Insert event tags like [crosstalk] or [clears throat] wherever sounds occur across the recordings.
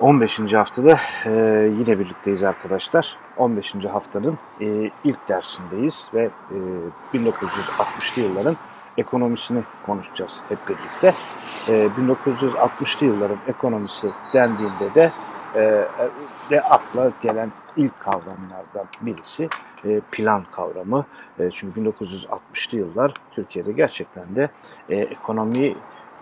15. haftada e, yine birlikteyiz arkadaşlar. 15. haftanın e, ilk dersindeyiz ve e, 1960'lı yılların ekonomisini konuşacağız hep birlikte. E, 1960'lı yılların ekonomisi dendiğinde de e, de akla gelen ilk kavramlardan birisi e, plan kavramı. E, çünkü 1960'lı yıllar Türkiye'de gerçekten de e, ekonomi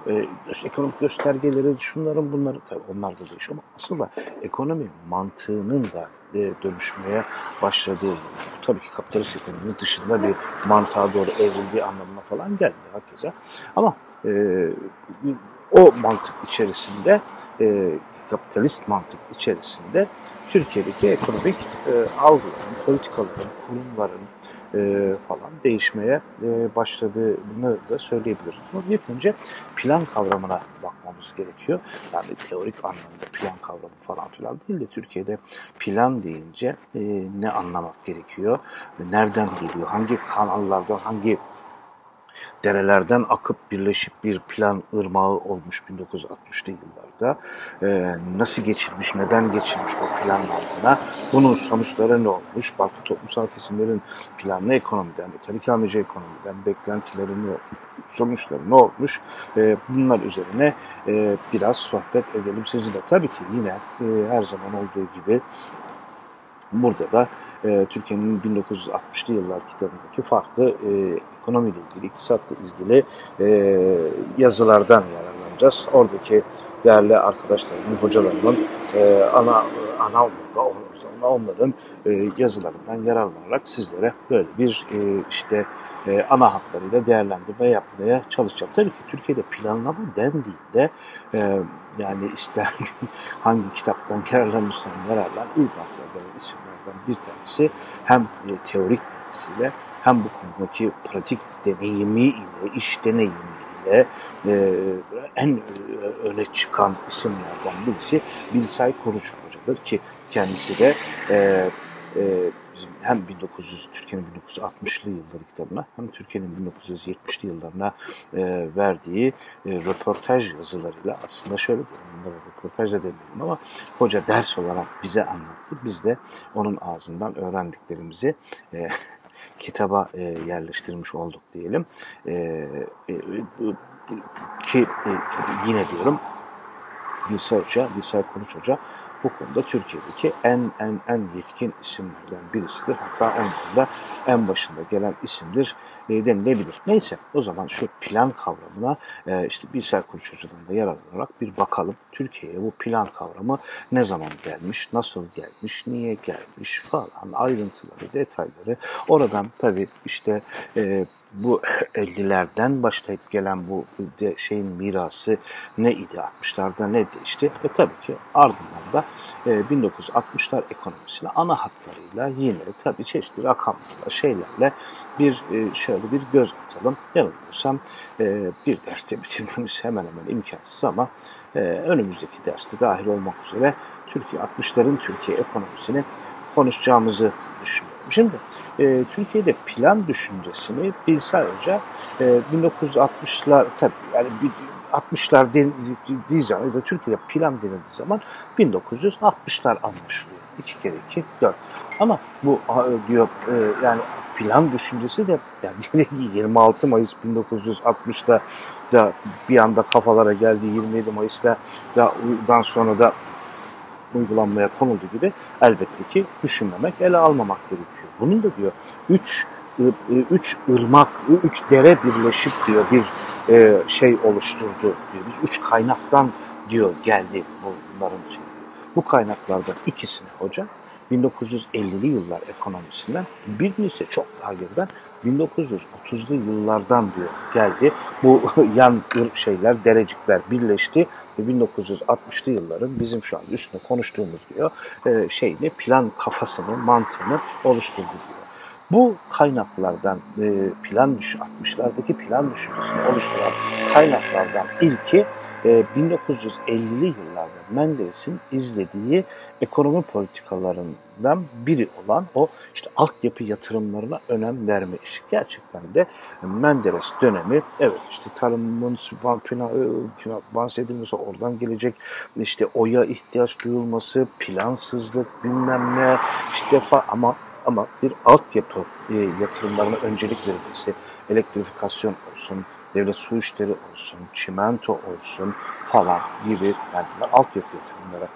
e, ekonomik göstergeleri, şunların bunları tabii onlar da değişiyor ama aslında ekonomi mantığının da e, dönüşmeye başladığı tabii ki kapitalist ekonominin dışında bir mantığa doğru evrildiği anlamına falan gelmiyor herkese. Ama e, o mantık içerisinde e, kapitalist mantık içerisinde Türkiye'deki ekonomik e, algıların, politikaların, kurumların, e, falan değişmeye e, başladığını da söyleyebiliriz. Ama ilk önce plan kavramına bakmamız gerekiyor. Yani teorik anlamda plan kavramı falan filan değil de Türkiye'de plan deyince e, ne anlamak gerekiyor? Nereden geliyor? Hangi kanallardan, hangi derelerden akıp birleşip bir plan ırmağı olmuş 1960'lı yıllarda. Ee, nasıl geçirmiş, neden geçirmiş bu plan altına, bunun sonuçları ne olmuş, farklı toplumsal kesimlerin planlı ekonomiden, metalik hamleci ekonomiden beklentileri ne olmuş, sonuçları ne olmuş, ee, bunlar üzerine e, biraz sohbet edelim sizinle. Tabii ki yine e, her zaman olduğu gibi burada da e, Türkiye'nin 1960'lı yıllar kitabındaki farklı e, ekonomiyle ilgili, iktisatla ilgili e, yazılardan yararlanacağız. Oradaki değerli arkadaşlarımın, hocalarımın e, ana ana onların e, yazılarından yararlanarak sizlere böyle bir e, işte e, ana hatlarıyla değerlendirme yapmaya çalışacağım. Tabii ki Türkiye'de planlama dendiğinde e, yani ister [laughs] hangi kitaptan yararlanırsan yararlan ilk akla gelen isimlerden bir tanesi hem e, teorik bilgisiyle hem bu konudaki pratik deneyimiyle, iş deneyimiyle e, en e, öne çıkan isimlerden birisi Bilsay Koruç Hoca'dır ki kendisi de e, bizim hem 1900 Türkiye'nin 1960'lı yılları kitabına hem Türkiye'nin 1970'li yıllarına e, verdiği e, röportaj yazılarıyla aslında şöyle bunlara röportaj da demeyelim ama hoca ders olarak bize anlattı. Biz de onun ağzından öğrendiklerimizi e, [laughs] kitaba e, yerleştirmiş olduk diyelim. E, e, ki e, yine diyorum Bilsay Hoca, Bilsay Konuç Hoca bu konuda Türkiye'deki en en en yetkin isimlerden birisidir. Hatta onların da en başında gelen isimdir denilebilir. Neyse o zaman şu plan kavramına e, işte Bilsel Kuruş Hoca'dan da yararlanarak bir bakalım. Türkiye'ye bu plan kavramı ne zaman gelmiş, nasıl gelmiş, niye gelmiş falan ayrıntıları, detayları. Oradan tabii işte e, bu [laughs] 50'lerden başlayıp gelen bu de şeyin mirası ne idi 60'larda ne değişti ve tabii ki ardından da 1960'lar e, ekonomisine ana hatlarıyla yine tabii çeşitli rakamlarla şeylerle bir e, şöyle bir göz atalım. Yanılmıyorsam e, bir derste bitirmemiz hemen hemen imkansız ama önümüzdeki derste dahil olmak üzere Türkiye 60'ların Türkiye ekonomisini konuşacağımızı düşünüyorum. Şimdi e, Türkiye'de plan düşüncesini Bilsay Hoca e, 1960'lar tabii yani 60'lar denildiği zaman ya da Türkiye'de plan denildiği zaman 1960'lar anlaşılıyor. 2 kere 2 4. Ama bu diyor e, yani plan düşüncesi de yani [laughs] 26 Mayıs 1960'da da bir anda kafalara geldi 27 Mayıs'ta da sonra da uygulanmaya konuldu gibi elbette ki düşünmemek, ele almamak gerekiyor. Bunun da diyor üç üç ırmak, üç dere birleşip diyor bir e, şey oluşturdu diyor. Biz üç kaynaktan diyor geldi bunların için. Bu kaynaklardan ikisini hoca 1950'li yıllar ekonomisinden birini ise çok daha geriden 1930'lu yıllardan diyor geldi. Bu [laughs] yan şeyler, derecikler birleşti ve 1960'lı yılların bizim şu an üstüne konuştuğumuz diyor e, şeyini plan kafasını, mantığını oluşturdu diyor. Bu kaynaklardan e, plan düş 60'lardaki plan düşüncesini oluşturan kaynaklardan ilki 1950'li yıllarda Menderes'in izlediği ekonomi politikalarından biri olan o işte altyapı yatırımlarına önem verme işi. Gerçekten de Menderes dönemi evet işte tarımın bahsedilmesi oradan gelecek işte oya ihtiyaç duyulması, plansızlık bilmem ne işte ama ama bir altyapı e, yatırımlarına öncelik verilmesi, elektrifikasyon olsun, devlet su işleri olsun, çimento olsun falan gibi yani altyapı yatırımları.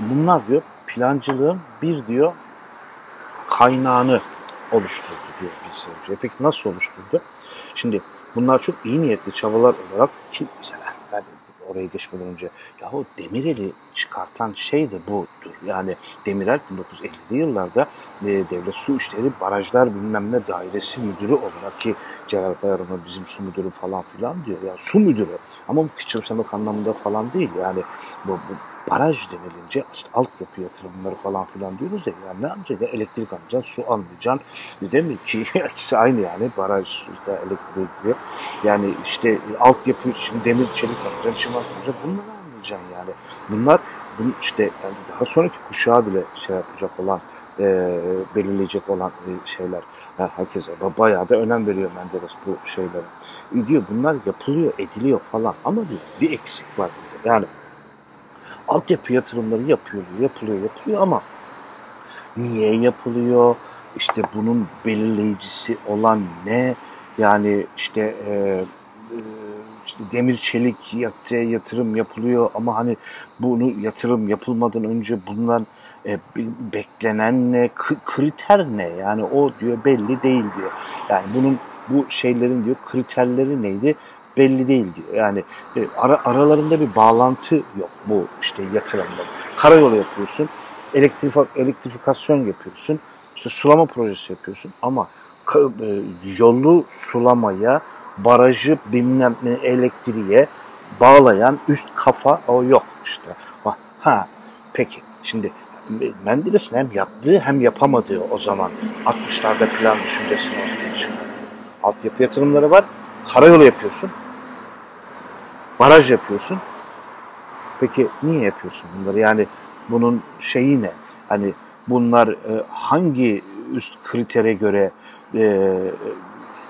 Bunlar diyor plancılığın bir diyor kaynağını oluşturdu diyor önce. Peki nasıl oluşturdu? Şimdi bunlar çok iyi niyetli çabalar olarak ki mesela oraya geçmeden önce yahu Demirel'i çıkartan şey de budur. Yani Demirel 1950'li yıllarda e, devlet su işleri barajlar bilmem ne dairesi müdürü olarak ki Celal Bayar'ın bizim su müdürü falan filan diyor. Ya su müdürü ama küçümsemek anlamında falan değil. Yani bu, bu baraj denilince işte altyapı yatırımları falan filan diyoruz ya. Yani ne yapacaksın? Elektrik alacaksın, su almayacaksın. Değil mi? Ki [laughs] ikisi aynı yani. Baraj işte elektriği gibi. Yani işte altyapı, şimdi demir çelik alacaksın, çimen alacaksın. Bunları anlayacaksın yani. Bunlar bunu işte yani daha sonraki kuşağı bile şey yapacak olan e, belirleyecek olan e, şeyler. Yani herkes bayağı da önem veriyor Menderes bu şeylere. E, diyor bunlar yapılıyor, ediliyor falan ama diyor bir eksik var diyor. Yani altyapı yatırımları yapıyor, yapılıyor, yapılıyor ama niye yapılıyor? İşte bunun belirleyicisi olan ne? Yani işte, e, e, işte demir çelik yatırım yapılıyor ama hani bunu yatırım yapılmadan önce bundan e, beklenen ne, kriter ne? Yani o diyor belli değil diyor. Yani bunun bu şeylerin diyor kriterleri neydi? Belli değil diyor. Yani e, ara, aralarında bir bağlantı yok bu işte yatırımlar. Karayolu yapıyorsun, elektrik, elektrifikasyon yapıyorsun, işte sulama projesi yapıyorsun ama e, yolu sulamaya, barajı bilmem ne elektriğe bağlayan üst kafa o yok işte. Ha peki şimdi Menderes'in hem yaptığı hem yapamadığı o zaman 60'larda plan düşüncesini ortaya çıkardı. Altyapı yatırımları var. Karayolu yapıyorsun baraj yapıyorsun. Peki niye yapıyorsun bunları? Yani bunun şeyi ne? Hani bunlar e, hangi üst kritere göre e,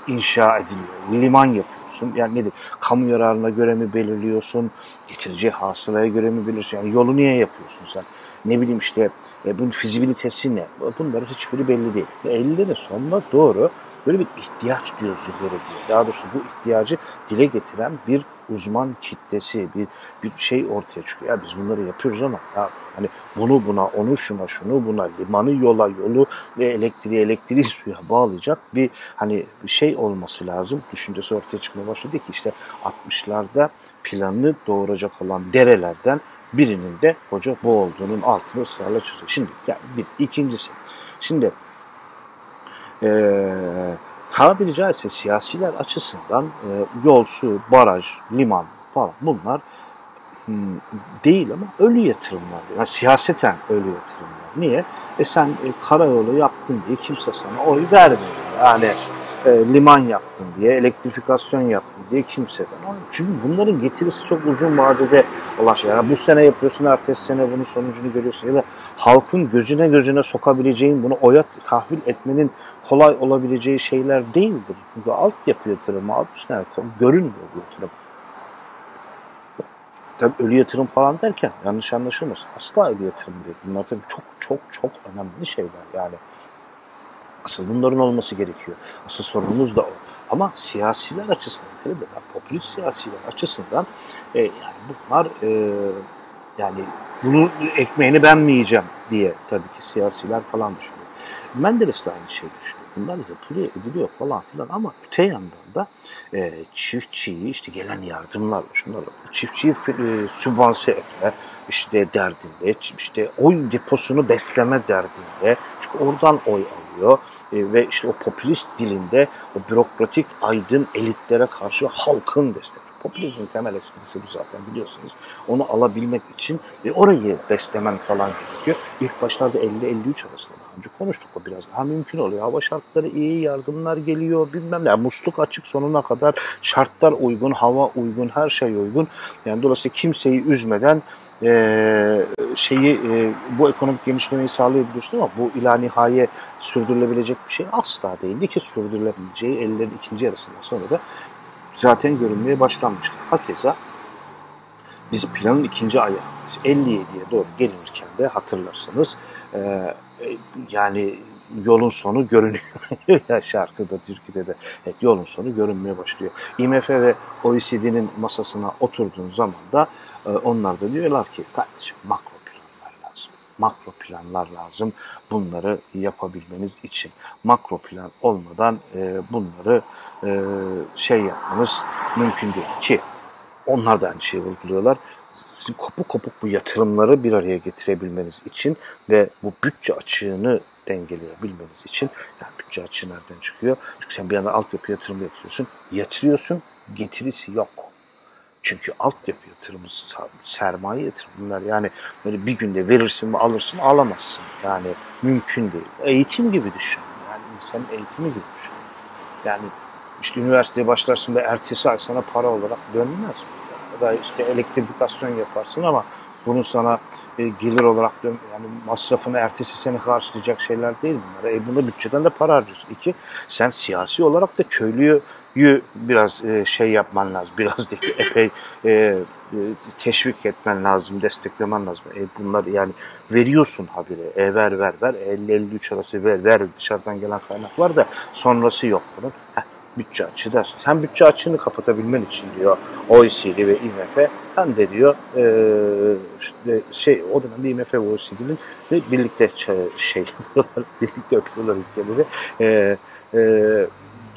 inşa ediliyor? Liman yapıyorsun. Yani nedir? Kamu yararına göre mi belirliyorsun? Getireceği hasılaya göre mi belirliyorsun? Yani yolu niye yapıyorsun sen? Ne bileyim işte e, bunun fizibilitesi ne? Bunların hiçbiri belli değil. 50'lerin sonuna doğru böyle bir ihtiyaç diyor Zühre diyor. Daha doğrusu bu ihtiyacı dile getiren bir uzman kitlesi, bir, bir şey ortaya çıkıyor. Ya biz bunları yapıyoruz ama ya hani bunu buna, onu şuna, şunu buna, limanı yola, yolu ve elektriği, elektriği [laughs] suya bağlayacak bir hani bir şey olması lazım. Düşüncesi ortaya çıkmaya başladı ki işte 60'larda planını doğuracak olan derelerden birinin de hoca bu olduğunun altını ısrarla çözüyor. Şimdi yani bir, ikincisi. Şimdi eee tabiri caizse siyasiler açısından e, yol, su, baraj, liman falan bunlar hmm, değil ama ölü yatırımlar. Yani siyaseten ölü yatırımlar. Niye? E sen e, karayolu yaptın diye kimse sana oy vermiyor. Yani e, liman yaptın diye, elektrifikasyon yaptın diye kimseden. Çünkü bunların getirisi çok uzun vadede olan şeyler. Yani bu sene yapıyorsun, ertesi sene bunun sonucunu görüyorsun. Ya da halkın gözüne gözüne sokabileceğin, bunu oya tahvil etmenin kolay olabileceği şeyler değildir. Çünkü altyapı yatırımı, alt üstüne görünmüyor bu yatırım. Tabii ölü yatırım falan derken yanlış anlaşılmasın. Asla ölü yatırım değil. Bunlar tabii çok çok çok önemli şeyler yani. Asıl bunların olması gerekiyor. Asıl sorunumuz da o. Ama siyasiler açısından, popülist siyasiler açısından e, yani bunlar e, yani bunun ekmeğini ben mi yiyeceğim diye tabii ki siyasiler falan düşünüyor. Menderes de aynı şey düşünüyor. Bunlar yapılıyor, ediliyor falan filan ama öte yandan da e, çiftçiyi işte gelen yardımlarla şunlarla çiftçiyi e, sübvanse etme işte derdinde, işte oy deposunu besleme derdinde. Çünkü oradan oy alıyor e, ve işte o popülist dilinde o bürokratik aydın elitlere karşı halkın desteği. Popülizmin temel esprisi bu zaten biliyorsunuz. Onu alabilmek için e, orayı beslemen falan gerekiyor. İlk başlarda 50-53 arasında önce konuştuk o biraz daha mümkün oluyor. Hava şartları iyi, yardımlar geliyor bilmem ne. Yani musluk açık sonuna kadar şartlar uygun, hava uygun, her şey uygun. Yani dolayısıyla kimseyi üzmeden e, şeyi e, bu ekonomik genişlemeyi sağlayabiliyorsun ama bu ila nihaye sürdürülebilecek bir şey asla değildi ki sürdürülebileceği ellerin ikinci yarısından sonra da zaten görünmeye başlanmıştı. Hakeza biz planın ikinci ayağı 57'ye doğru gelinirken de hatırlarsanız e, yani yolun sonu görünüyor ya [laughs] şarkıda, Türkiye'de de evet, yolun sonu görünmeye başlıyor. IMF ve OECD'nin masasına oturduğun zaman da e, onlar da diyorlar ki kardeşim makro planlar lazım. Makro planlar lazım bunları yapabilmeniz için. Makro plan olmadan e, bunları e, şey yapmanız mümkün değil ki onlar da aynı şeyi vurguluyorlar sizin kopuk kopuk bu yatırımları bir araya getirebilmeniz için ve bu bütçe açığını dengeleyebilmeniz için yani bütçe açığı nereden çıkıyor? Çünkü sen bir yana altyapı yatırımı yatırıyorsun. Yatırıyorsun, getirisi yok. Çünkü altyapı yatırımı, sermaye yatırımlar yani böyle bir günde verirsin mi alırsın alamazsın. Yani mümkün değil. Eğitim gibi düşün. Yani insanın eğitimi gibi düşün. Yani işte üniversiteye başlarsın ve ertesi ay sana para olarak dönmez mi? Da işte elektrifikasyon yaparsın ama bunun sana e, gelir olarak dön, yani masrafını ertesi sene karşılayacak şeyler değil bunlar. E bunda bütçeden de para harcıyorsun. İki, sen siyasi olarak da köylüyü biraz e, şey yapman lazım. Biraz değil, epey e, e, teşvik etmen lazım, desteklemen lazım. E, bunlar yani veriyorsun habire. E, ver ver ver. 50-53 arası ver ver. Dışarıdan gelen kaynak var da sonrası yok bunun. Heh, bütçe açığı. Sen bütçe açığını kapatabilmen için diyor OECD ve IMF hem de diyor e, şey o dönemde IMF ve OECD'nin birlikte şey [laughs] birlikte yapıyorlar ülkeleri. E, e,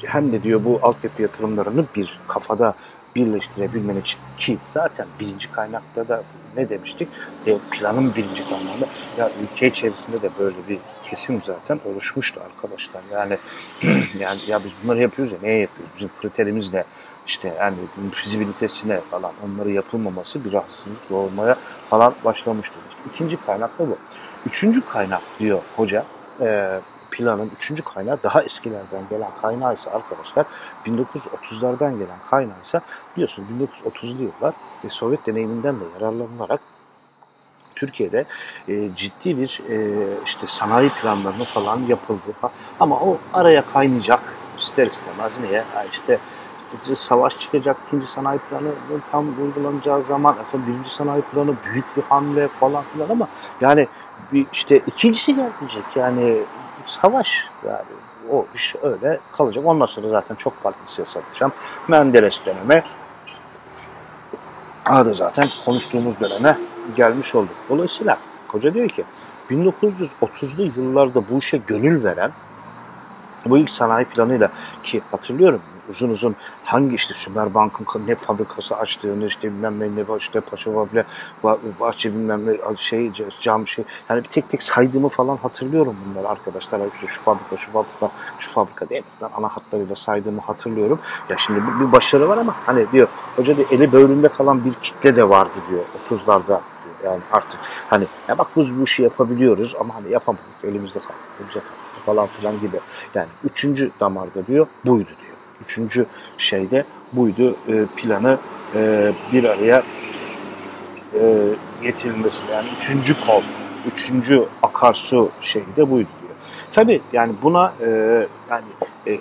hem de diyor bu altyapı yatırımlarını bir kafada birleştirebilmen için ki zaten birinci kaynakta da ne demiştik? De, planın birinci kaynağında ya ülke içerisinde de böyle bir kesim zaten oluşmuştu arkadaşlar. Yani [clears throat] yani ya biz bunları yapıyoruz ya neye yapıyoruz? Bizim kriterimiz ne? İşte yani fizibilitesine falan onları yapılmaması bir rahatsızlık doğurmaya falan başlamıştı. İşte ikinci kaynak da bu. Üçüncü kaynak diyor hoca e, planın üçüncü kaynağı daha eskilerden gelen kaynağı ise arkadaşlar 1930'lardan gelen kaynağı ise biliyorsunuz 1930'lu yıllar ve Sovyet deneyiminden de yararlanarak Türkiye'de e, ciddi bir e, işte sanayi planlarını falan yapıldı. Ama o araya kaynayacak ister istemez niye? İşte savaş çıkacak, ikinci sanayi planı tam uygulanacağı zaman tabii birinci sanayi planı büyük bir hamle falan filan ama yani bir işte ikincisi gelmeyecek yani savaş yani o iş öyle kalacak. Ondan sonra zaten çok farklı siyaset yapacağım. Menderes dönemi da zaten konuştuğumuz döneme gelmiş olduk. Dolayısıyla hoca diyor ki 1930'lu yıllarda bu işe gönül veren bu ilk sanayi planıyla ki hatırlıyorum uzun uzun hangi işte Sümer Bank'ın ne fabrikası açtığını işte bilmem ne ne işte Paşa Vabile Bahçe bilmem ne şey cam şey yani bir tek tek saydığımı falan hatırlıyorum bunları arkadaşlar işte şu fabrika şu fabrika şu fabrika diye en ana hatlarıyla saydığımı hatırlıyorum. Ya şimdi bir başarı var ama hani diyor hoca diyor eli böğründe kalan bir kitle de vardı diyor 30'larda diyor. Yani artık hani ya bak biz bu işi yapabiliyoruz ama hani yapamadık elimizde kaldı, elimizde kaldı falan filan gibi. Yani üçüncü damarda diyor buydu diyor. Üçüncü şeyde buydu e, planı e, bir araya e, getirilmesi. Yani üçüncü kol, üçüncü akarsu şeyi de buydu diyor. Tabi yani buna e, yani e,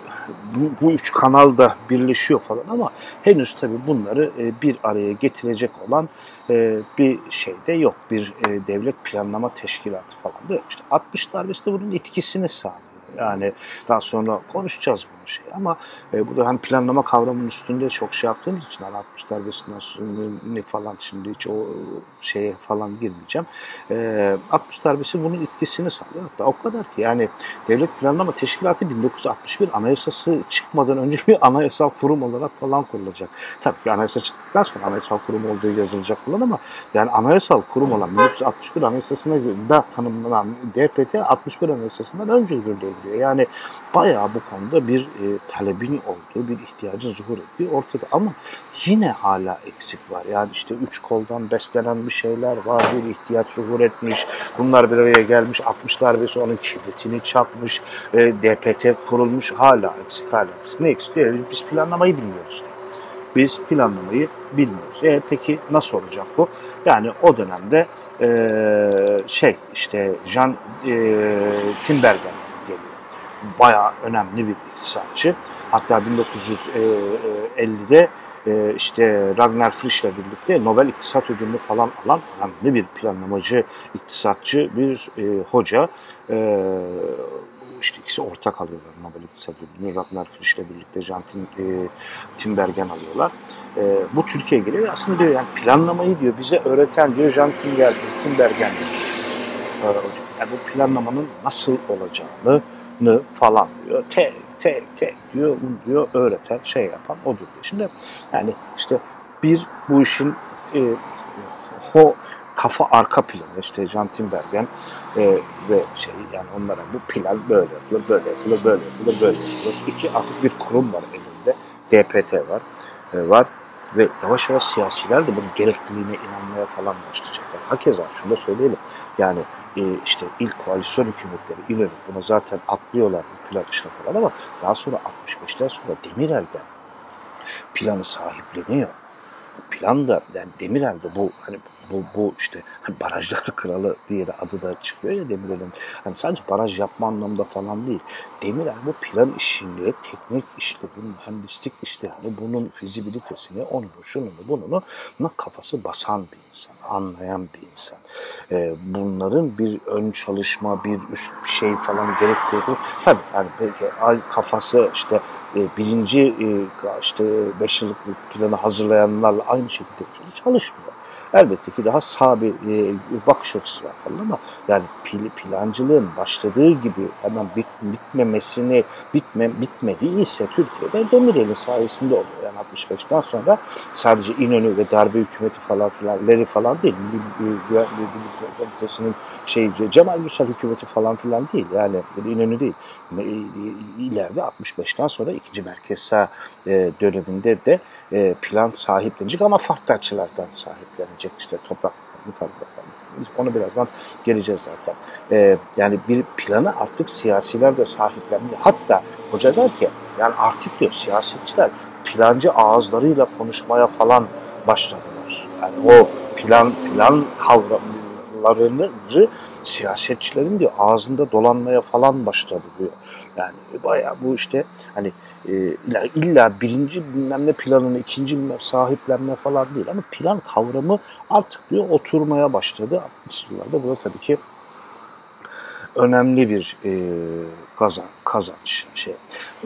bu, bu üç kanal da birleşiyor falan ama henüz tabi bunları e, bir araya getirecek olan e, bir şey de yok. Bir e, devlet planlama teşkilatı falan da yok. İşte 60 darbesi de bunun etkisini sağlıyor. Yani daha sonra konuşacağız bunu şey ama e, burada hem planlama kavramının üstünde çok şey yaptığımız için hani 60 darbesinden ne falan şimdi hiç o şeye falan girmeyeceğim. E, 60 darbesi bunun etkisini sağlıyor. Hatta o kadar ki yani Devlet Planlama Teşkilatı 1961 anayasası çıkmadan önce bir anayasal kurum olarak falan kurulacak. Tabii ki anayasa çıktıktan sonra anayasal kurum olduğu yazılacak falan ama yani anayasal kurum olan 1961 anayasasına da tanımlanan DPT 61 anayasasından önce yürürlüğe diyor. Yani bayağı bu konuda bir e, talebin olduğu, bir ihtiyacın zuhur ettiği ortada. Ama yine hala eksik var. Yani işte üç koldan beslenen bir şeyler var, bir ihtiyaç zuhur etmiş. Bunlar bir araya gelmiş, 60 darbesi onun kibritini çakmış, e, DPT kurulmuş. Hala eksik, hala eksik. Ne eksik? Diyor, biz planlamayı bilmiyoruz. Biz planlamayı bilmiyoruz. E, peki nasıl olacak bu? Yani o dönemde e, şey işte Jean e, Timbergen. Bayağı önemli bir iktisatçı. Hatta 1950'de e, işte Ragnar Frisch'le birlikte Nobel İktisat Ödülünü falan alan önemli bir planlamacı, iktisatçı bir e, hoca. E, işte ikisi ortak alıyorlar Nobel İktisat Ödülünü. Ragnar Frisch'le birlikte Jean Tim, e, Timbergen alıyorlar. Bu Türkiye'ye geliyor aslında diyor yani planlamayı diyor bize öğreten diyor Jean Timbergen, Timbergen diyor. Yani bu planlamanın nasıl olacağını falan diyor. Tek tek tek diyor, bunu diyor öğreten, şey yapan odur diyor. Şimdi yani işte bir bu işin e, o kafa arka planı işte Can Timbergen e, ve şey yani onlara bu plan böyle yapılır, böyle yapılır, böyle yapılır, böyle yapılır. İki artık bir kurum var elinde. DPT var. E, var ve yavaş yavaş siyasiler de bunun gerekliliğine inanmaya falan başlayacaklar. Hakeza şunu da söyleyelim. Yani e, işte ilk koalisyon hükümetleri İnönü buna zaten atlıyorlar bu plan işine falan ama daha sonra 65'ten sonra Demirel'den planı sahipleniyor plan da yani Demirel'de bu hani bu, bu işte hani barajlar [laughs] kralı diye de adı da çıkıyor ya Demirel'in. Hani sadece baraj yapma anlamda falan değil. Demirel bu plan işini, teknik işlerin, mühendislik işte hani bunun fizibilitesini, onu, şunu, bunu, buna kafası basan bir insan, anlayan bir insan. Ee, bunların bir ön çalışma, bir üst bir şey falan gerektiği tabii yani belki kafası işte e, birinci e, işte beş yıllık planı hazırlayanlarla aynı şekilde çalışmıyor. Elbette ki daha sağ bir e, bakış açısı var falan ama yani pil, plancılığın başladığı gibi hemen bit, bitmemesini bitme, bitmediyse Türkiye'de Demirel'in sayesinde oluyor. Yani 65'ten sonra sadece İnönü ve darbe hükümeti falan filanleri falan değil. Güvenlik şey Cemal Gürsel hükümeti falan filan değil. Yani İnönü değil. İleride 65'ten sonra ikinci merkez sağ e, döneminde de e, plan sahiplenecek ama farklı açılardan sahiplenecek. işte topraklarını topraklarını. Onu birazdan geleceğiz zaten. E, yani bir planı artık siyasiler de sahiplenmiyor. Hatta hoca der ki yani artık diyor siyasetçiler plancı ağızlarıyla konuşmaya falan başladılar. Yani o plan plan kavramlarını siyasetçilerin diyor ağzında dolanmaya falan başladı diyor. Yani bayağı bu işte hani e, illa, birinci bilmem ne planını ikinci sahiplenme falan değil ama plan kavramı artık diyor oturmaya başladı. 60 yıllarda bu da tabii ki önemli bir e, kazan, kazanç şey.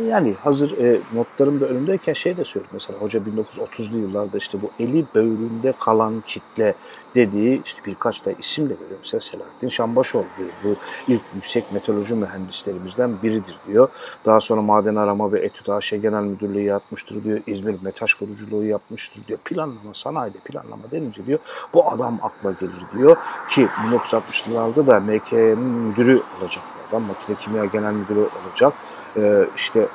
Yani hazır e, notlarım da önümdeyken şey de söylüyor. Mesela hoca 1930'lu yıllarda işte bu eli böğründe kalan kitle dediği işte birkaç da isim de veriyor. Mesela Selahattin Şambaşoğlu diyor. Bu ilk yüksek meteoroloji mühendislerimizden biridir diyor. Daha sonra maden arama ve etüt AŞ Genel Müdürlüğü yapmıştır diyor. İzmir Metaş Koruculuğu yapmıştır diyor. Planlama, sanayide planlama denince diyor bu adam akla gelir diyor. Ki 1960'larda da MK'nin müdürü olacak adam. Makine Kimya Genel Müdürü olacak. Ee, işte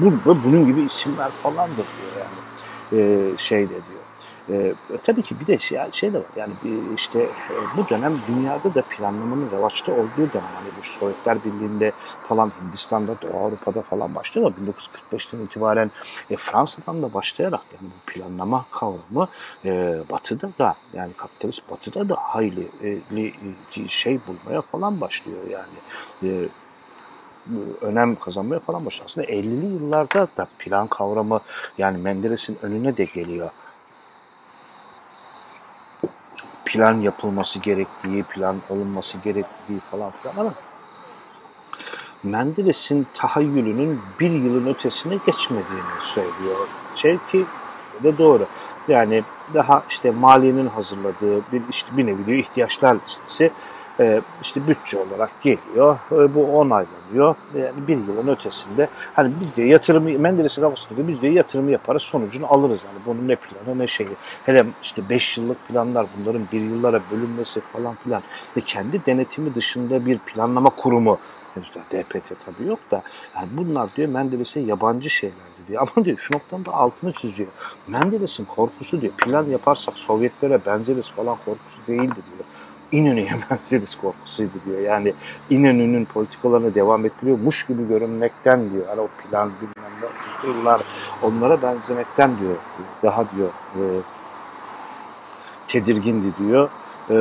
bu, bu, bunun gibi isimler falandır diyor yani. Ee, şey de diyor. E, tabii ki bir de şey, şey de var yani işte e, bu dönem dünyada da planlamanın revaçta olduğu dönem hani bu Sovyetler Birliği'nde falan Hindistan'da Doğu Avrupa'da falan başlıyor ama 1945'ten itibaren e, Fransa'dan da başlayarak yani bu planlama kavramı e, Batı'da da yani kapitalist Batı'da da hayli e, şey bulmaya falan başlıyor yani. E, önem kazanmaya falan başlıyor. Aslında 50'li yıllarda da plan kavramı yani Menderes'in önüne de geliyor plan yapılması gerektiği, plan olunması gerektiği falan filan ama Menderes'in tahayyülünün bir yılın ötesine geçmediğini söylüyor. Şey ki de doğru. Yani daha işte maliyenin hazırladığı bir işte bir nevi ihtiyaçlar listesi e, işte bütçe olarak geliyor. E, bu onaylanıyor. Yani bir yılın ötesinde hani biz de yatırımı Menderes'in kafasında biz de yatırımı yaparız sonucunu alırız. Yani bunun ne planı ne şeyi. Hele işte 5 yıllık planlar bunların bir yıllara bölünmesi falan filan ve kendi denetimi dışında bir planlama kurumu henüz DPT tabii yok da yani bunlar diyor Menderes'e yabancı şeylerdi diyor. [laughs] Ama diyor şu noktanın da altını çiziyor. Menderes'in korkusu diyor plan yaparsak Sovyetlere benzeriz falan korkusu değildi diyor. İnönü'ye [laughs] benzeriz korkusuydu diyor. Yani İnönü'nün politikalarını devam ettiriyormuş gibi görünmekten diyor. Hani o plan bilmem ne tuttururlar onlara benzemekten diyor. Daha diyor e, tedirgindi diyor e,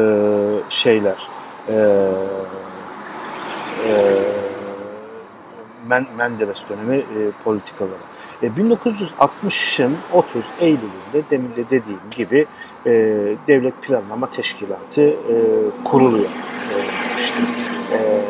şeyler. E, e, Menderes dönemi e, politikaları. E, 1960'ın 30 Eylül'ünde demin de dediğim gibi e, Devlet Planlama Teşkilatı e, kuruluyor. E, e,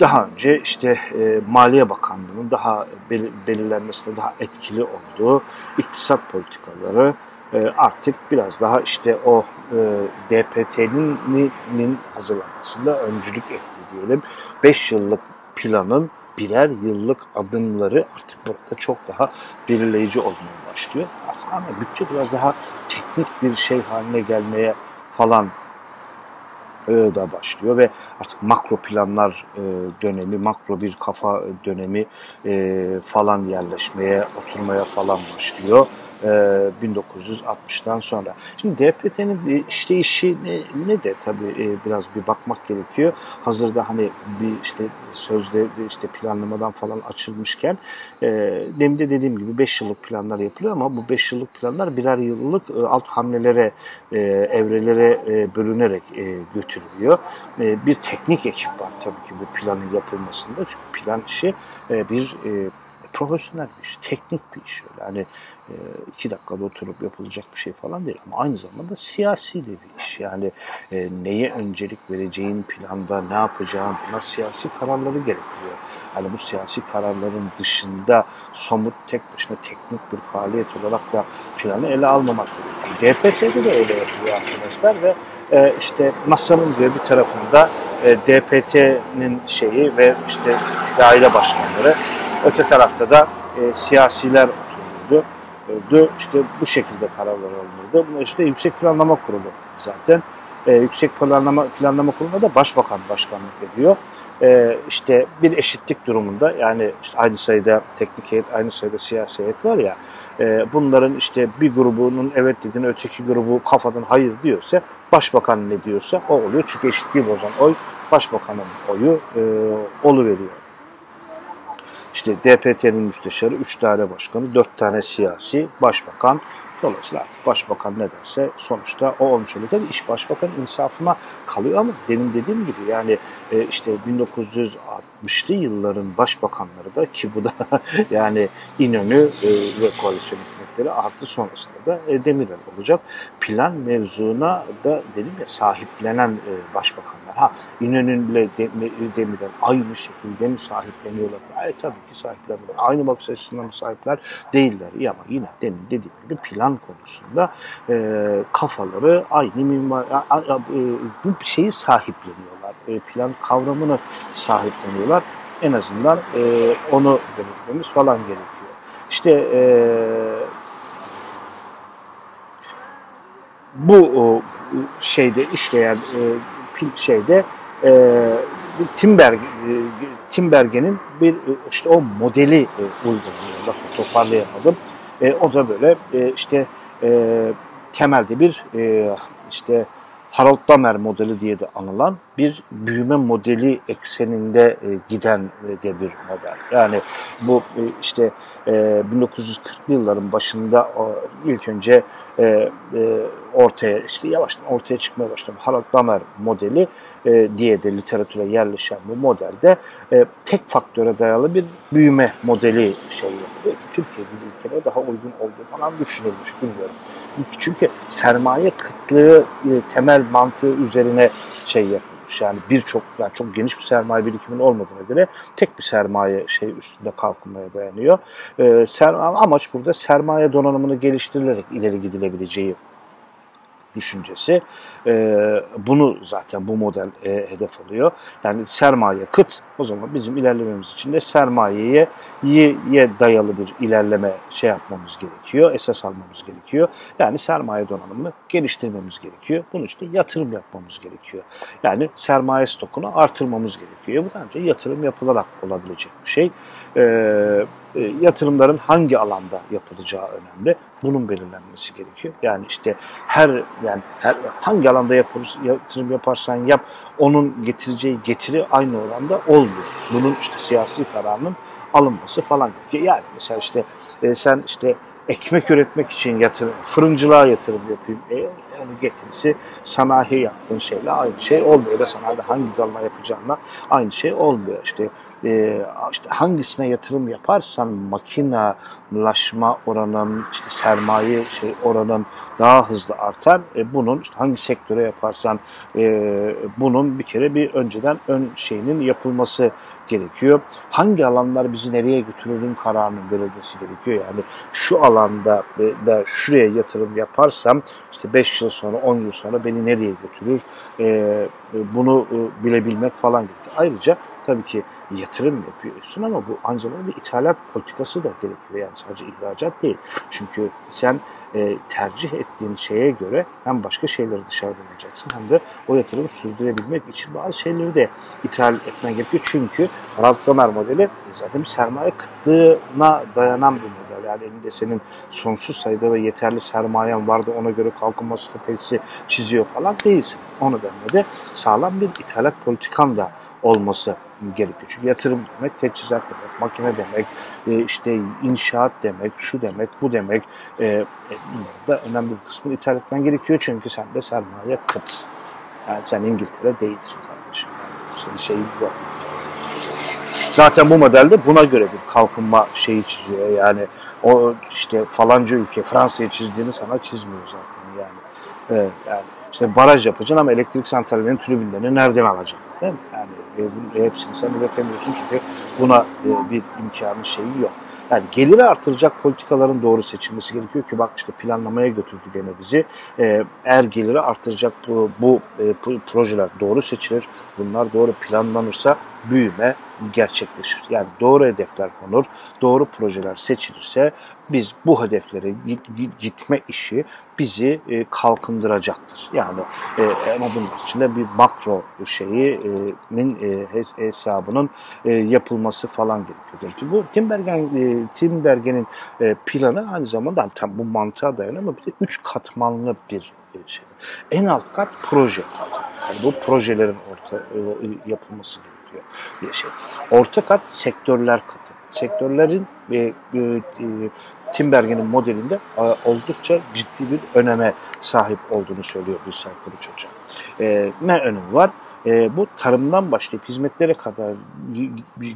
daha önce işte e, Maliye Bakanlığı'nın daha bel belirlenmesinde daha etkili olduğu iktisat politikaları e, artık biraz daha işte o e, DPT'nin hazırlanmasında öncülük etti diyelim. 5 yıllık planın birer yıllık adımları artık burada çok daha belirleyici olmaya başlıyor. Aslında bütçe biraz daha teknik bir şey haline gelmeye falan e, da başlıyor ve artık makro planlar e, dönemi, makro bir kafa dönemi e, falan yerleşmeye, oturmaya falan başlıyor. 1960'dan sonra. Şimdi DPT'nin işleyişi ne, ne de tabii biraz bir bakmak gerekiyor. Hazırda hani bir işte sözde işte planlamadan falan açılmışken demin de dediğim gibi 5 yıllık planlar yapılıyor ama bu 5 yıllık planlar birer yıllık alt hamlelere, evrelere bölünerek götürülüyor. Bir teknik ekip var tabii ki bu planın yapılmasında. Çünkü plan işi bir profesyonel bir iş, teknik bir iş. Yani e, iki dakikada oturup yapılacak bir şey falan değil ama aynı zamanda siyasi de bir iş. Yani e, neye öncelik vereceğin planda ne yapacağın bunlar siyasi kararları gerektiriyor. Yani bu siyasi kararların dışında somut tek başına teknik bir faaliyet olarak da planı ele almamak gerekiyor. DPT'de de öyle yapılıyor arkadaşlar ve e, işte masanın diyor bir tarafında e, DPT'nin şeyi ve işte daire başkanları öte tarafta da e, siyasiler oturuldu dö işte bu şekilde kararlar alınırdı. Bu işte Yüksek Planlama Kurulu zaten. E, Yüksek Planlama Planlama Kurulu'na da Başbakan başkanlık ediyor. E, işte bir eşitlik durumunda yani işte aynı sayıda teknik heyet, aynı sayıda siyasi heyet var ya e, bunların işte bir grubunun evet dediğine öteki grubu kafadan hayır diyorsa başbakan ne diyorsa o oluyor. Çünkü eşitliği bozan oy başbakanın oyu e, oluveriyor. İşte DPT'nin müsteşarı 3 tane başkanı, 4 tane siyasi, başbakan. Dolayısıyla başbakan ne derse sonuçta o olmuş oluyor. Tabii iş başbakan insafına kalıyor ama demin dediğim gibi yani e, işte 1960'lı yılların başbakanları da ki bu da [laughs] yani İnönü e, ve koalisyon hükümetleri artı sonrasında da e, Demirel olacak. Plan mevzuna da dedim ya sahiplenen başbakanlar. Ha İnönü'yle Demirel aynı şekilde mi sahipleniyorlar? Ay, tabii ki sahipleniyorlar. Aynı bakış açısından mı sahipler? Değiller. İyi ama yine demin dediğim gibi plan konusunda e, kafaları aynı mimar, e, bu şeyi sahipleniyorlar. E, plan kavramını sahipleniyorlar. En azından e, onu belirtmemiz falan gerekiyor. İşte e, bu şeyde işleyen e, şeyde e, Timberg, e, Timbergen'in bir işte o modeli e, uyguluyor. Lafı toparlayamadım. E, o da böyle e, işte e, temelde bir e, işte Harold Damer modeli diye de anılan bir büyüme modeli ekseninde e, giden e, de bir model. Yani bu e, işte e, 1940'lı yılların başında o, ilk önce e, e, ortaya işte yavaştan ortaya çıkmaya başladı. Harald Damer modeli e, diye de literatüre yerleşen bu modelde e, tek faktöre dayalı bir büyüme modeli şey yapıyor. Türkiye gibi ülkelere daha uygun olduğu falan düşünülmüş bilmiyorum. Çünkü sermaye kıtlığı e, temel mantığı üzerine şey yapılmış. Yani birçok yani çok geniş bir sermaye birikiminin olmadığına göre tek bir sermaye şey üstünde kalkınmaya dayanıyor. E, ser, amaç burada sermaye donanımını geliştirilerek ileri gidilebileceği düşüncesi. E, bunu zaten bu model e, hedef alıyor. Yani sermaye kıt o zaman bizim ilerlememiz için de sermayeye ye dayalı bir ilerleme şey yapmamız gerekiyor. Esas almamız gerekiyor. Yani sermaye donanımını geliştirmemiz gerekiyor. Bunun için de yatırım yapmamız gerekiyor. Yani sermaye stokunu artırmamız gerekiyor. Bu da ancak yatırım yapılarak olabilecek bir şey. Ee, e, yatırımların hangi alanda yapılacağı önemli. Bunun belirlenmesi gerekiyor. Yani işte her yani her hangi alanda yapılır, yatırım yaparsan yap onun getireceği getiri aynı oranda olmuyor. Bunun işte siyasi kararının alınması falan. Yani mesela işte e, sen işte ekmek üretmek için yatırım, fırıncılığa yatırım yapayım. E, onun getirisi sanayi yaptığın şeyle aynı şey olmuyor. Da sanayide hangi dalına yapacağına aynı şey olmuyor. İşte e, işte hangisine yatırım yaparsan makinalaşma oranın, işte sermaye şey oranın daha hızlı artar. E, bunun işte hangi sektöre yaparsan e, bunun bir kere bir önceden ön şeyinin yapılması gerekiyor. Hangi alanlar bizi nereye götürürün kararının verilmesi gerekiyor. Yani şu alanda da şuraya yatırım yaparsam işte 5 yıl sonra 10 yıl sonra beni nereye götürür e, bunu e, bilebilmek falan gerekiyor. Ayrıca tabii ki yatırım yapıyorsun ama bu ancak bir ithalat politikası da gerekiyor. Yani sadece ihracat değil. Çünkü sen e, tercih ettiğin şeye göre hem başka şeyleri dışarıdan alacaksın hem de o yatırımı sürdürebilmek için bazı şeyleri de ithal etmen gerekiyor. Çünkü Ralph Laumer modeli zaten bir sermaye kıtlığına dayanan bir model. Yani elinde senin sonsuz sayıda ve yeterli sermayen vardı ona göre kalkınma stratejisi çiziyor falan değilsin. O nedenle de sağlam bir ithalat politikan da olması gerekiyor. Çünkü yatırım demek, teçhizat demek, makine demek, e, işte inşaat demek, şu demek, bu demek. E, e, da önemli bir kısmını ithal etmen gerekiyor. Çünkü sen de sermaye kıt. Yani sen İngiltere değilsin kardeşim. Yani senin şeyin yok. Zaten bu modelde buna göre bir kalkınma şeyi çiziyor. Yani o işte falanca ülke Fransa'yı çizdiğini sana çizmiyor zaten yani. Evet, yani işte baraj yapacaksın ama elektrik santrallerinin tribünlerini nereden alacaksın? Değil mi? Yani e, hepsini sen üretemiyorsun çünkü buna e, bir imkanın şeyi yok. Yani geliri artıracak politikaların doğru seçilmesi gerekiyor ki bak işte planlamaya götürdü gene bizi. Ee, eğer geliri artıracak bu, bu e, projeler doğru seçilir, bunlar doğru planlanırsa büyüme gerçekleşir. Yani doğru hedefler konur, doğru projeler seçilirse biz bu hedeflere gitme işi bizi e, kalkındıracaktır. Yani e, ama bunun içinde bir makro şeyinin hesabının yapılması falan gerekiyordur. Bu Timbergen Timbergen'in planı aynı zamanda tam bu mantığa dayanıyor ama bir de üç katmanlı bir şey. En alt kat proje. Yani bu projelerin orta yapılması gerekiyor gerekiyor. Şey. Orta kat sektörler katı. Sektörlerin e, e, Timbergen'in modelinde e, oldukça ciddi bir öneme sahip olduğunu söylüyor bir Kılıç Hoca. E, ne önemi var? E, bu tarımdan başlayıp hizmetlere kadar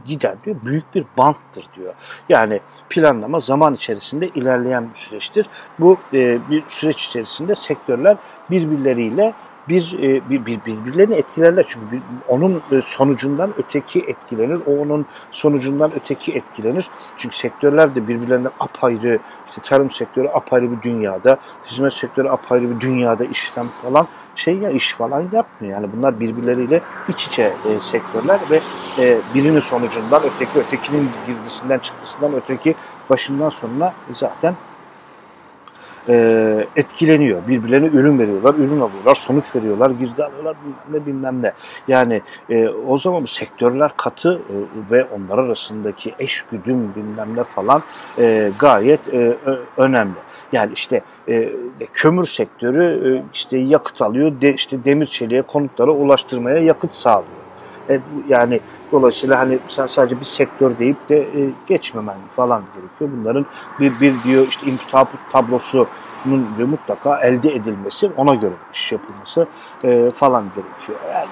giden diyor büyük bir banttır diyor. Yani planlama zaman içerisinde ilerleyen bir süreçtir. Bu e, bir süreç içerisinde sektörler birbirleriyle bir, e, bir, bir birbirlerini etkilerler çünkü bir, onun e, sonucundan öteki etkilenir, o onun sonucundan öteki etkilenir. Çünkü sektörler de birbirlerinden apayrı, işte tarım sektörü apayrı bir dünyada, hizmet sektörü apayrı bir dünyada işlem falan şey ya iş falan yapmıyor. Yani bunlar birbirleriyle iç içe e, sektörler ve e, birinin sonucundan öteki, ötekinin girdisinden çıktısından öteki başından sonuna zaten e, etkileniyor. Birbirlerine ürün veriyorlar, ürün alıyorlar, sonuç veriyorlar, girdi alıyorlar ne bilmem ne. Yani e, o zaman sektörler katı e, ve onlar arasındaki eş güdüm bilmem ne falan e, gayet e, önemli. Yani işte e, kömür sektörü e, işte yakıt alıyor, de, işte demir çeliğe konutlara ulaştırmaya yakıt sağlıyor. E, yani dolayısıyla hani sen sadece bir sektör deyip de e, geçmemen falan gerekiyor. Bunların bir, bir diyor işte input tablosunun mutlaka elde edilmesi, ona göre iş yapılması e, falan gerekiyor. Yani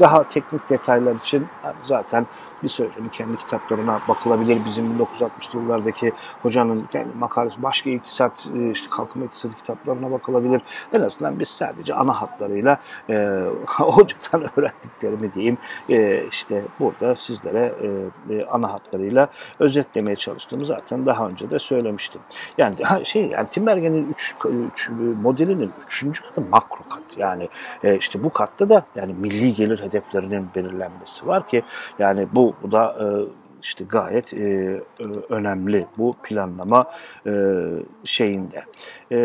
daha teknik detaylar için zaten bir sözünü kendi kitaplarına bakılabilir. Bizim 1960'lı yıllardaki hocanın kendi makalesi, başka iktisat, e, işte kalkınma iktisatı kitaplarına bakılabilir. En azından biz sadece ana hatlarıyla e, [laughs] hocadan öğrendiklerimi diyeyim e, işte burada sizlere e, e, ana hatlarıyla özetlemeye çalıştığımı zaten daha önce de söylemiştim. Yani şey yani Timbergen'in 3 modelinin 3. katı makro kat. Yani e, işte bu katta da yani milli gelir hedeflerinin belirlenmesi var ki yani bu bu da e, işte gayet e, önemli bu planlama e, şeyinde. E,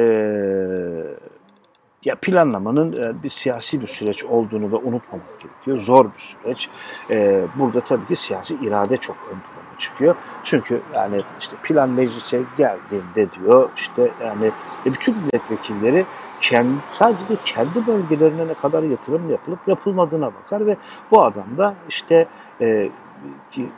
ya planlamanın e, bir siyasi bir süreç olduğunu da unutmamak gerekiyor. Zor bir süreç. E, burada tabii ki siyasi irade çok ön plana çıkıyor. Çünkü yani işte plan meclise geldiğinde diyor işte yani e, bütün milletvekilleri kendi, sadece kendi bölgelerine ne kadar yatırım yapılıp yapılmadığına bakar ve bu adam da işte e, ki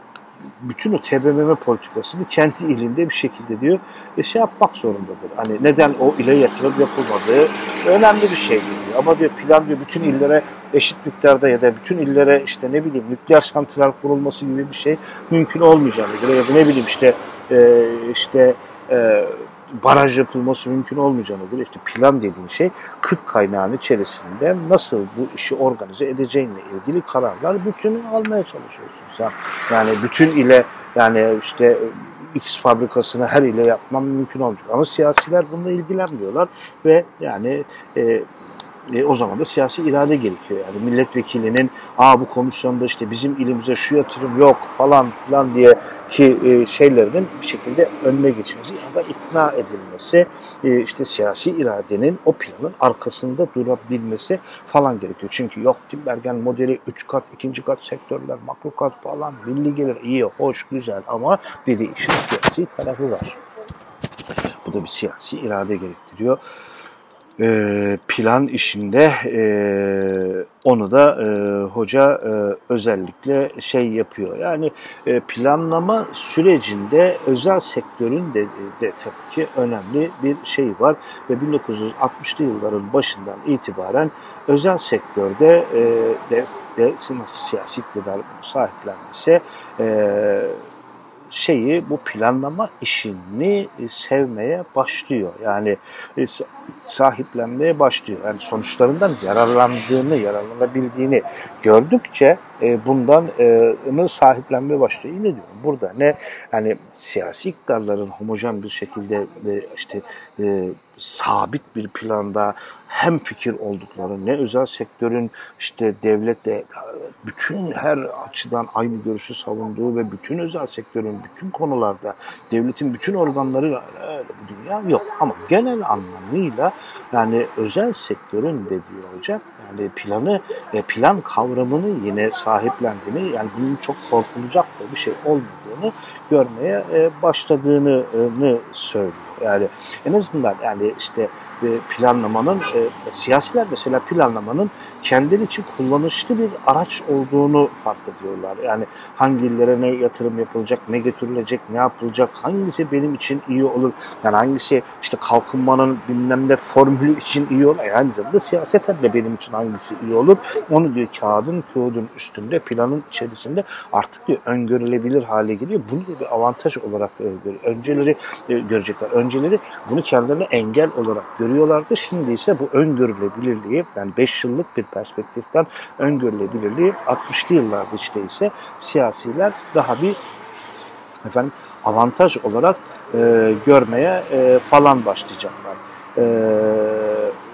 bütün o TBMM politikasını kendi ilinde bir şekilde diyor e, şey yapmak zorundadır. Hani neden o ile yatırım yapılmadığı önemli bir şey diyor. Ama diyor plan diyor bütün illere eşit miktarda ya da bütün illere işte ne bileyim nükleer santral kurulması gibi bir şey mümkün olmayacağını göre ya da ne bileyim işte e, işte e, baraj yapılması mümkün olmayacağını göre işte plan dediğin şey kıt kaynağın içerisinde nasıl bu işi organize edeceğinle ilgili kararlar bütünü almaya çalışıyorsun sen. Yani bütün ile yani işte X fabrikasını her ile yapmam mümkün olmayacak. Ama siyasiler bununla ilgilenmiyorlar ve yani e, e, o zaman da siyasi irade gerekiyor. Yani milletvekilinin aa bu komisyonda işte bizim ilimize şu yatırım yok falan falan diye ki e, şeylerinin bir şekilde önüne geçmesi ya da ikna edilmesi e, işte siyasi iradenin o planın arkasında durabilmesi falan gerekiyor. Çünkü yok Timbergen modeli 3 kat, 2. kat sektörler, makro kat falan milli gelir iyi, hoş, güzel ama bir de işin siyasi tarafı var. Bu da bir siyasi irade gerektiriyor e, plan işinde e, onu da e, hoca e, özellikle şey yapıyor. Yani e, planlama sürecinde özel sektörün de, de tabii ki önemli bir şey var ve 1960'lı yılların başından itibaren özel sektörde e, de, de siyasi iktidar sahiplenmesi e, şeyi bu planlama işini e, sevmeye başlıyor. Yani e, sahiplenmeye başlıyor. Yani sonuçlarından yararlandığını, yararlanabildiğini gördükçe e, bundan sahiplenmeye başlıyor. Yine diyorum burada ne yani siyasi iktidarların homojen bir şekilde işte sabit bir planda hem fikir oldukları, ne özel sektörün işte devlette bütün her açıdan aynı görüşü savunduğu ve bütün özel sektörün bütün konularda devletin bütün organları öyle bir dünya yok. Ama genel anlamıyla yani özel sektörün dediği olacak yani planı plan kavramını yine sahiplendiğini yani bunun çok korkulacak bir şey olmadığını görmeye e, başladığını söylüyor. Yani en azından yani işte e, planlamanın e, siyasiler mesela planlamanın kendileri için kullanışlı bir araç olduğunu fark ediyorlar. Yani hangi illere ne yatırım yapılacak, ne getirilecek, ne yapılacak, hangisi benim için iyi olur, yani hangisi işte kalkınmanın bilmem ne formülü için iyi olur, yani zamanda siyaseten de benim için hangisi iyi olur, onu diyor kağıdın, kağıdın üstünde, planın içerisinde artık diyor öngörülebilir hale geliyor. Bunu da bir avantaj olarak e. Önceleri e, görecekler. Önceleri bunu kendilerine engel olarak görüyorlardı. Şimdi ise bu öngörülebilirliği yani 5 yıllık bir perspektiften öngörülebilirliği 60'lı yıllarda işte ise siyasiler daha bir efendim avantaj olarak e, görmeye e, falan başlayacaklar. E,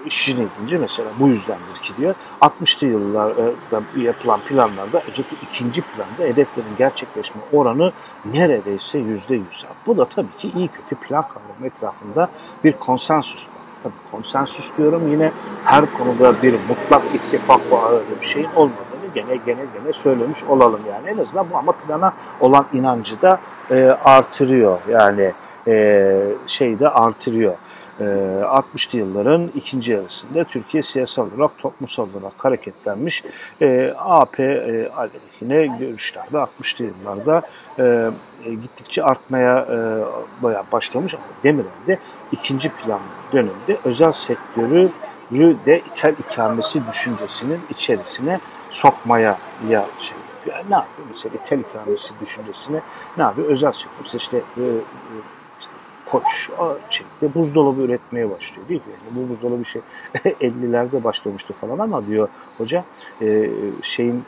işin ilginci mesela bu yüzdendir ki diyor 60'lı yıllarda yapılan planlarda özellikle ikinci planda hedeflerin gerçekleşme oranı neredeyse yüzde yüz. Bu da tabii ki iyi kötü plan kavramı etrafında bir konsensus Tabii konsensus diyorum yine her konuda bir mutlak ittifak var öyle bir şeyin olmadığını gene gene gene söylemiş olalım yani. En azından bu ama plana olan inancı da e, artırıyor yani e, şey de artırıyor. 60'lı yılların ikinci yarısında Türkiye siyasal olarak toplumsal olarak hareketlenmiş. E, AP e, aleyhine görüşler de 60'lı yıllarda e, gittikçe artmaya e, başlamış. Demirel'de ikinci plan dönemde özel sektörü de ithal ikamesi düşüncesinin içerisine sokmaya ya şey yani ne yapıyor mesela tel ikamesi düşüncesine ne yapıyor özel sektör mesela işte, e, e, koç şekilde buzdolabı üretmeye başlıyor değil mi? Yani bu buzdolabı şey [laughs] 50'lerde başlamıştı falan ama diyor hoca e, şeyin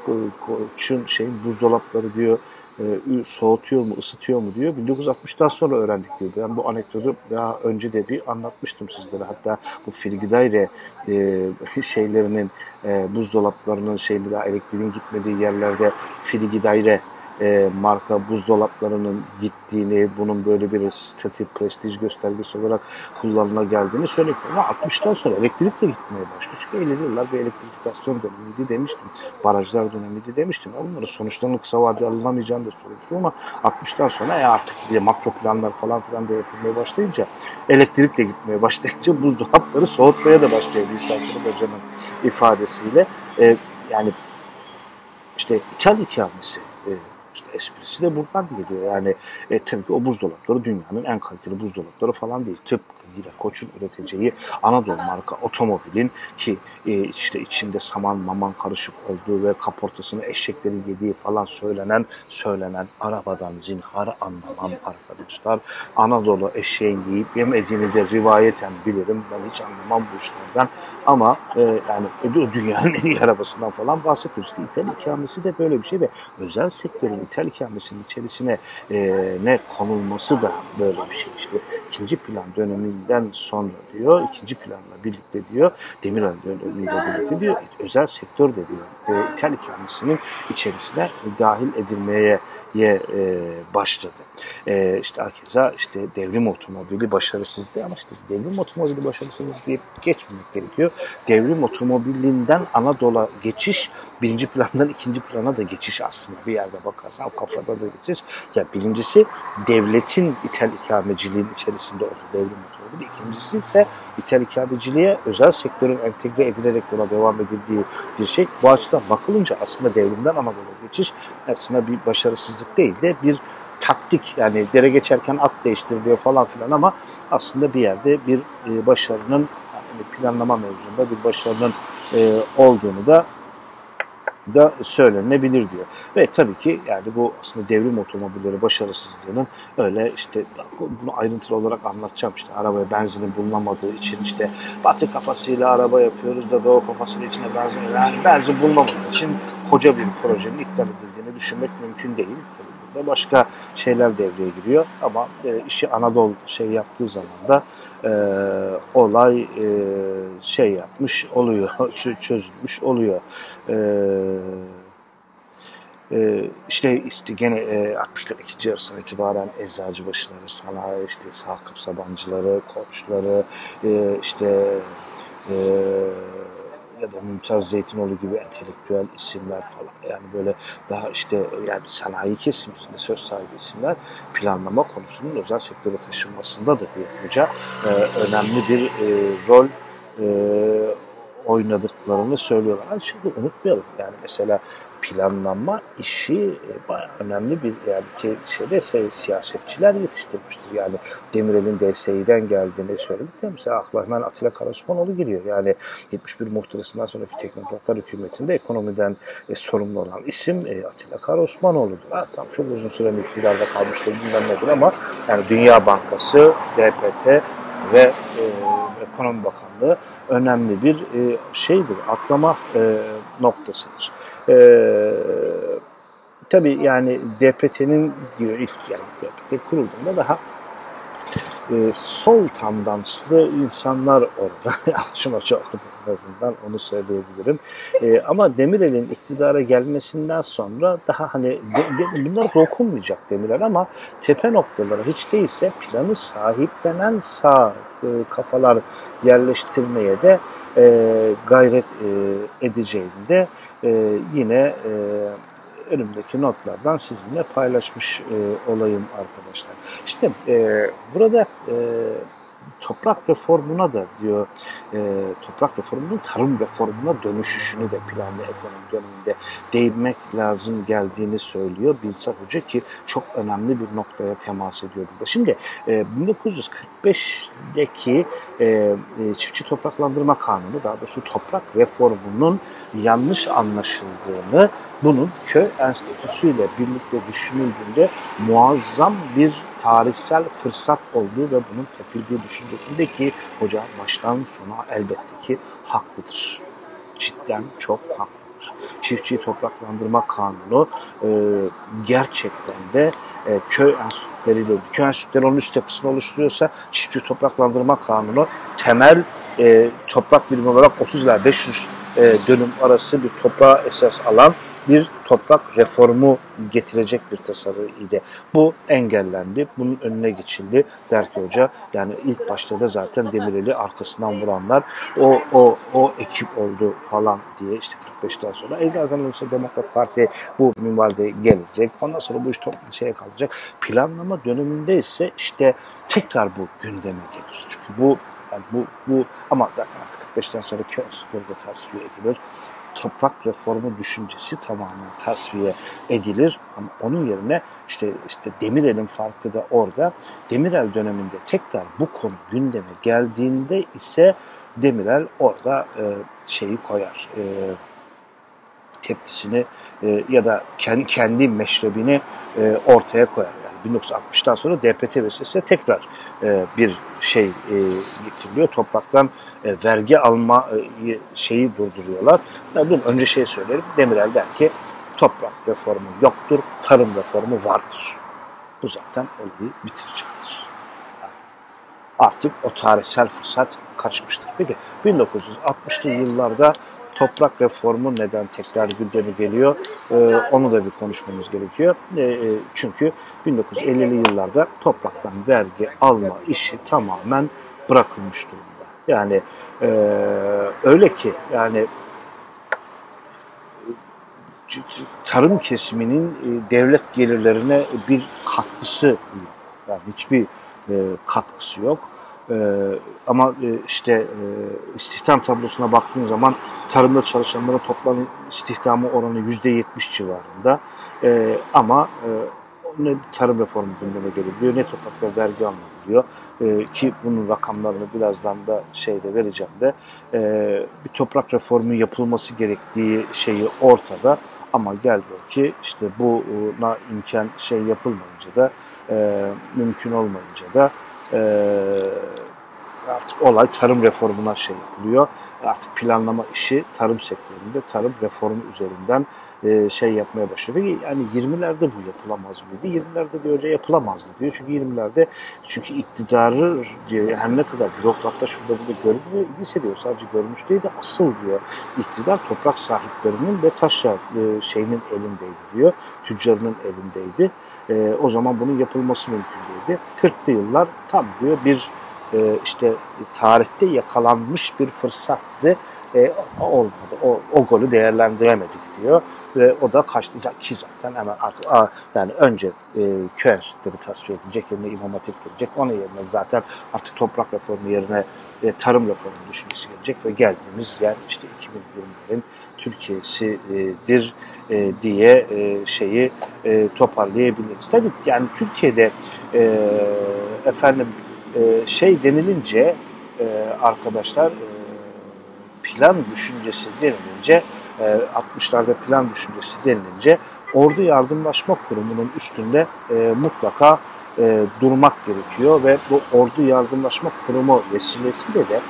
koçun şeyin buzdolapları diyor e, soğutuyor mu, ısıtıyor mu diyor. 1960'tan sonra öğrendik diyor. Ben bu anekdotu daha önce de bir anlatmıştım sizlere. Hatta bu Frigidayre e, şeylerinin, e, buzdolaplarının daha elektriğin gitmediği yerlerde Frigidayre e, marka buzdolaplarının gittiğini, bunun böyle bir statü, prestij göstergesi olarak kullanıla geldiğini söyledim. Ama 60'tan sonra elektrik de gitmeye başladı. Çünkü 50 yıllar bir elektrifikasyon dönemiydi demiştim. Barajlar dönemiydi demiştim. Onların sonuçlarının kısa vadede alınamayacağını da söylemiştim ama 60'tan sonra ya artık diye makro planlar falan filan da yapılmaya başlayınca elektrik de gitmeye başlayınca [laughs] buzdolapları soğutmaya da başlıyor İsa Hoca'nın ifadesiyle. E, yani işte ithal ikamesi e, işte esprisi de buradan geliyor. Yani e, tabii ki o buzdolapları dünyanın en kaliteli buzdolapları falan değil. Tıpkı yine Koç'un üreteceği Anadolu marka otomobilin ki e, işte içinde saman maman karışık olduğu ve kaportasını eşeklerin yediği falan söylenen söylenen arabadan zinhar anlamam arkadaşlar. Anadolu eşeğin yiyip yemediğini de rivayeten bilirim. Ben hiç anlamam bu işlerden. Ama e, yani dünyanın en iyi arabasından falan bahsediyoruz. İşte İthal ikamesi de böyle bir şey ve özel sektörün ithal ikamesinin içerisine e, ne konulması da böyle bir şey. İşte ikinci plan döneminden sonra diyor, ikinci planla birlikte diyor, Demirel dönemiyle birlikte diyor, özel sektör de diyor, e, ithal içerisine dahil edilmeye ye, e, başladı. E, işte herkese işte devrim otomobili başarısızdı ama işte devrim otomobili başarısız diye geçmemek gerekiyor. Devrim otomobilinden Anadolu'a geçiş birinci plandan ikinci plana da geçiş aslında bir yerde bakarsan o kafada da geçiş. Ya birincisi devletin ithal ikameciliğin içerisinde olduğu devrim otomobili. İkincisi ise ithal ikameciliğe özel sektörün entegre edilerek yola devam edildiği bir şey. Bu açıdan bakılınca aslında devrimden Anadolu'ya geçiş aslında bir başarısızlık değil de bir taktik yani dere geçerken at değiştiriliyor falan filan ama aslında bir yerde bir e, başarının planlama mevzunda bir başarının e, olduğunu da da söylenebilir diyor. Ve tabii ki yani bu aslında devrim otomobilleri başarısızlığının öyle işte bunu ayrıntılı olarak anlatacağım işte arabaya benzinin bulunamadığı için işte batı kafasıyla araba yapıyoruz da doğu kafasıyla içine benzin yani benzin bulunamadığı için koca bir projenin iptal edildiğini düşünmek mümkün değil. Burada başka şeyler devreye giriyor ama e, işi Anadolu şey yaptığı zaman da e, olay e, şey yapmış oluyor, [laughs] çözülmüş oluyor. E, e, işte işte gene e, 60'ların ikinci yarısından itibaren eczacıbaşıları, sanayi, işte Sakıp Sabancıları, Koçları, e, işte e, ya da Mümtaz Zeytinoğlu gibi entelektüel isimler falan. Yani böyle daha işte yani sanayi kesiminde söz sahibi isimler planlama konusunun özel sektöre taşınmasında da bir hoca e, önemli bir e, rol e, oynadıklarını söylüyorlar. Yani şimdi unutmayalım yani mesela planlanma işi e, bayağı önemli bir yani ki şeyde şey, siyasetçiler yetiştirmiştir. Yani Demirel'in DSİ'den geldiğini söyledik de mesela akla hemen Atilla Karasmanoğlu giriyor. Yani 71 muhtırasından sonraki teknokratlar hükümetinde ekonomiden e, sorumlu olan isim e, Atilla Karasmanoğlu'dur. Ha, tam çok uzun süre iktidarda kalmıştır bilmem nedir ama yani Dünya Bankası, DPT ve e, Ekonomi Bakanlığı önemli bir e, şeydir, aklama e, noktasıdır. E, tabii yani DPT'nin diyor ilk yani DPT kurulduğunda daha e, sol tandanslı insanlar orada. [laughs] Şuna çok en azından onu söyleyebilirim. E, ama Demirel'in iktidara gelmesinden sonra daha hani de, de, bunlar dokunmayacak Demirel ama tepe noktalara hiç değilse planı sahiplenen sağ e, kafalar yerleştirmeye de e, gayret e, edeceğini de e, yine e, önümdeki notlardan sizinle paylaşmış e, olayım arkadaşlar. Şimdi e, burada e, toprak reformuna da diyor e, toprak reformunun tarım reformuna dönüşüşünü de planlı ekonomi döneminde değinmek lazım geldiğini söylüyor Bilsar Hoca ki çok önemli bir noktaya temas ediyor burada. Şimdi e, 1945'deki e, e, çiftçi topraklandırma kanunu daha doğrusu toprak reformunun yanlış anlaşıldığını bunun köy enstitüsüyle birlikte düşünüldüğünde muazzam bir tarihsel fırsat olduğu ve bunun tepildiği düşüncesinde ki hoca baştan sona elbette ki haklıdır. Cidden çok haklıdır. Çiftçi topraklandırma kanunu e, gerçekten de e, köy enstitüleriyle, köy enstitüleri onun üst yapısını oluşturuyorsa çiftçi topraklandırma kanunu temel e, toprak birimi olarak 30 ila 500 e, dönüm arası bir toprağa esas alan bir toprak reformu getirecek bir tasarıydı. Bu engellendi. Bunun önüne geçildi der ki hoca. Yani ilk başta da zaten Demirel'i arkasından vuranlar o o o ekip oldu falan diye işte 45'ten sonra Eylül olursa Demokrat Parti bu minvalde gelecek. Ondan sonra bu iş şeye kalacak. Planlama döneminde ise işte tekrar bu gündeme gelir. Çünkü bu yani bu, bu ama zaten artık 45'ten sonra köy burada tasfiye edilir toprak reformu düşüncesi tamamen tasfiye edilir. Ama onun yerine işte işte Demirel'in farkı da orada. Demirel döneminde tekrar bu konu gündeme geldiğinde ise Demirel orada e, şeyi koyar. E, tepkisini e, ya da kendi, kendi meşrebini e, ortaya koyar. 1960'tan sonra DPT vesilesiyle tekrar e, bir şey e, getiriliyor. Topraktan e, vergi alma e, şeyi durduruyorlar. Bunun önce şey söylerim. Demirel der ki toprak reformu yoktur, tarım reformu vardır. Bu zaten olayı bitirecektir. artık o tarihsel fırsat kaçmıştır. Peki 1960'lı yıllarda toprak reformu neden tekrar gündeme geliyor? Ee, onu da bir konuşmamız gerekiyor. Ee, çünkü 1950'li yıllarda topraktan vergi alma işi tamamen bırakılmış durumda. Yani e, öyle ki yani tarım kesiminin e, devlet gelirlerine bir katkısı yok. Yani hiçbir e, katkısı yok. Ee, ama e, işte e, istihdam tablosuna baktığın zaman tarımda çalışanların toplam istihdamı oranı yüzde yetmiş civarında. E, ama e, ne tarım reformu gündeme geliyor, ne toprakta vergi alınabiliyor. E, ki bunun rakamlarını birazdan da şeyde vereceğim de e, bir toprak reformu yapılması gerektiği şeyi ortada. Ama gel ki işte buna imkan şey yapılmayınca da e, mümkün olmayınca da artık olay tarım reformuna şey yapılıyor. Artık planlama işi tarım sektöründe tarım reformu üzerinden e, şey yapmaya başladı. Yani 20'lerde bu yapılamaz mıydı? 20'lerde diyor hoca yapılamazdı diyor. Çünkü 20'lerde çünkü iktidarı her ne kadar bürokratlar şurada burada görünüyor, idis ediyor. Sadece görmüş değil de asıl diyor. İktidar toprak sahiplerinin ve taşra e, şeyinin elindeydi diyor. Tüccarının elindeydi. E, o zaman bunun yapılması mümkün değildi. 40'lı yıllar tam diyor bir e, işte tarihte yakalanmış bir fırsattı e, olmadı. O, o golü değerlendiremedik diyor. Ve o da kaçtı ki zaten hemen artık a, yani önce e, köy enstitüleri tasfiye edilecek, yerine imam hatip gelecek. Onun yerine zaten artık toprak reformu yerine e, tarım reformu düşüncesi gelecek ve geldiğimiz yer işte 2020'lerin Türkiye'sidir e, diye e, şeyi e, toparlayabiliriz. Tabii yani Türkiye'de e, efendim e, şey denilince e, arkadaşlar plan düşüncesi denilince, 60'larda e, plan düşüncesi denilince Ordu Yardımlaşma Kurumu'nun üstünde e, mutlaka e, durmak gerekiyor ve bu Ordu Yardımlaşma Kurumu vesilesiyle de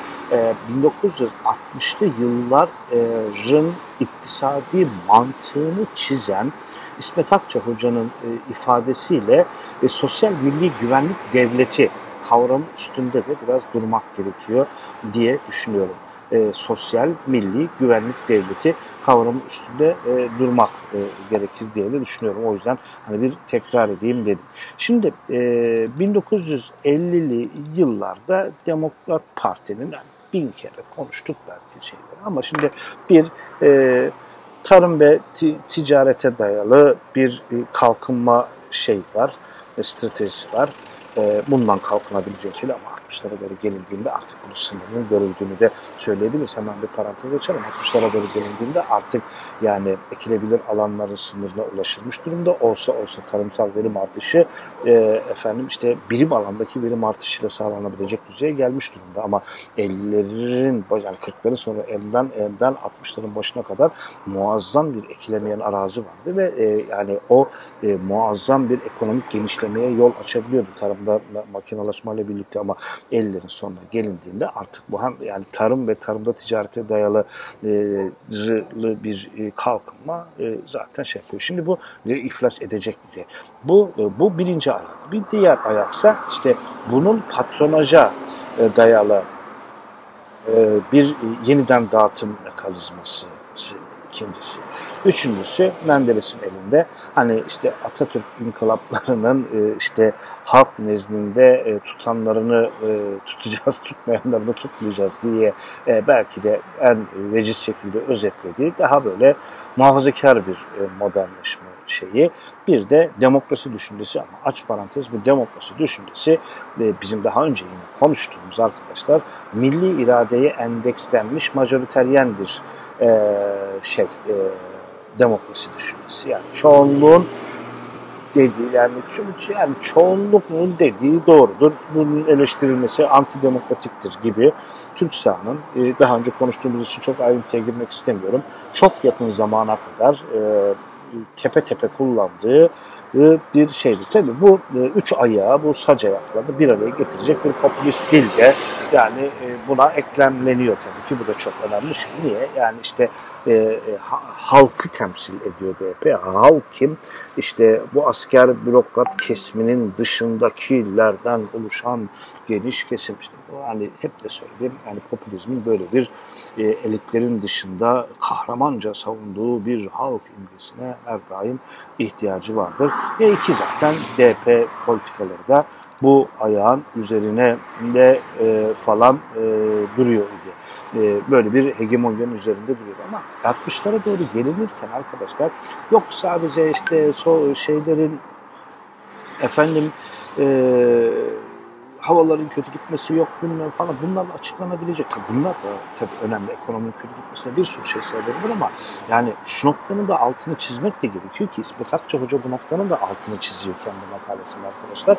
1960'lı yılların iktisadi mantığını çizen İsmet Akça Hoca'nın ifadesiyle sosyal milli güvenlik devleti kavramı üstünde de biraz durmak gerekiyor diye düşünüyorum e, sosyal, milli, güvenlik devleti kavramı üstünde e, durmak e, gerekir diye de düşünüyorum. O yüzden hani bir tekrar edeyim dedim. Şimdi e, 1950'li yıllarda Demokrat Parti'nin yani bin kere konuştuk belki şeyleri ama şimdi bir e, tarım ve ticarete dayalı bir, bir kalkınma şey var, stratejisi var. E, bundan kalkınabileceği söyle ama 60'lara doğru gelindiğinde artık bunun sınırının görüldüğünü de söyleyebiliriz. Hemen bir parantez açalım. 60'lara doğru gelindiğinde artık yani ekilebilir alanların sınırına ulaşılmış durumda. Olsa olsa tarımsal verim artışı e, efendim işte birim alandaki verim artışıyla sağlanabilecek düzeye gelmiş durumda. Ama 50'lerin yani 40'ların sonra elden elden 60'ların başına kadar muazzam bir ekilemeyen arazi vardı ve e, yani o e, muazzam bir ekonomik genişlemeye yol açabiliyordu tarımda makinalaşmayla birlikte ama 50'lerin sonuna gelindiğinde artık bu hem yani tarım ve tarımda ticarete dayalı e, bir e, kalkınma e, zaten şey yapıyor. Şimdi bu e, iflas edecekti. Bu e, bu birinci ayak. Bir diğer ayaksa işte bunun patronaja e, dayalı e, bir e, yeniden dağıtım mekanizması ikincisi. Üçüncüsü Menderes'in elinde hani işte Atatürk inkılaplarının e, işte halk nezdinde e, tutanlarını e, tutacağız, [laughs] tutmayanlarını tutmayacağız diye belki de en veciz şekilde özetlediği daha böyle muhafazakar bir modernleşme şeyi. Bir de demokrasi düşüncesi ama aç parantez bu demokrasi düşüncesi bizim daha önce yine konuştuğumuz arkadaşlar milli iradeye endekslenmiş majoriteryen bir şey demokrasi düşüncesi. Yani çoğunluğun dediği yani, yani çoğunluğun dediği doğrudur. Bunun eleştirilmesi antidemokratiktir gibi Türk sahanın e, daha önce konuştuğumuz için çok ayrıntıya girmek istemiyorum. Çok yakın zamana kadar e, tepe tepe kullandığı bir şeydir. Tabi bu üç ayağı, bu sac ayaklarını bir araya getirecek bir popülist dilde yani buna eklemleniyor tabii ki. Bu da çok önemli. Şimdi niye? Yani işte e, e halkı temsil ediyor DP. Halk kim? İşte bu asker bürokrat kesiminin dışındakilerden oluşan geniş kesim. İşte yani hep de söyledim. Yani popülizmin böyle bir e, elitlerin dışında kahramanca savunduğu bir halk imgesine her daim ihtiyacı vardır. E iki zaten DP politikaları da bu ayağın üzerine de e, falan e, duruyor idi. E, böyle bir hegemonyanın üzerinde duruyor ama 60'lara doğru gelinirken arkadaşlar yok sadece işte so şeylerin efendim e, havaların kötü gitmesi yok bilmem falan bunlarla açıklanabilecek. Bunlar da tabii önemli ekonominin kötü gitmesine bir sürü şey sebebidir ama yani şu noktanın da altını çizmek de gerekiyor ki İsmet Akça Hoca bu noktanın da altını çiziyor kendi makalesinde arkadaşlar.